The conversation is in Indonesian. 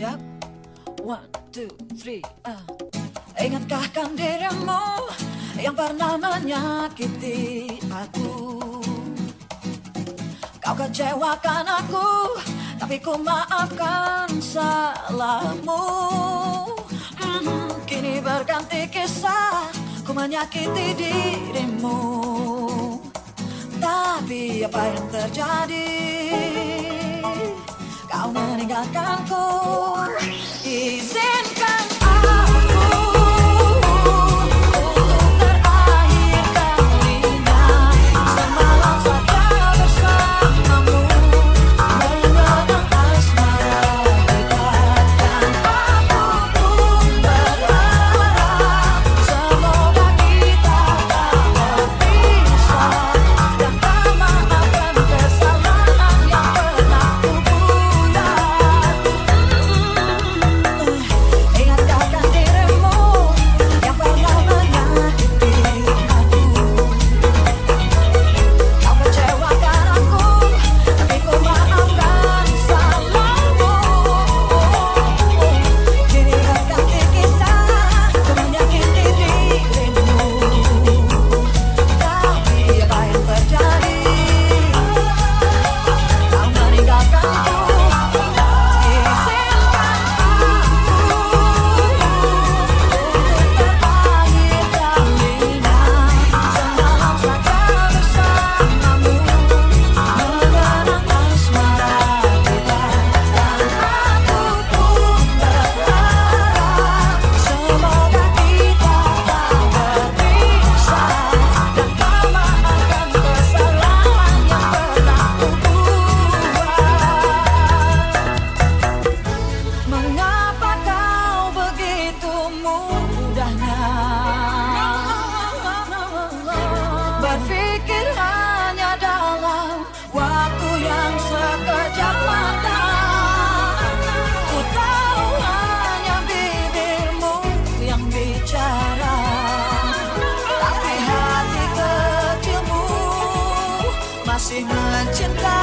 siap One, two, three, uh. Ingatkah kan dirimu yang pernah menyakiti aku? Kau kecewakan aku Tapi ku maafkan salahmu. Hmm, Kini berganti kisah Ku menyakiti dirimu. Tapi apa yang terjadi Kalmanega kalko. Izem indahnya Berpikir hanya dalam waktu yang sekejap mata. Ku tahu hanya bibirmu yang bicara. Tapi hati kecilmu masih mencintai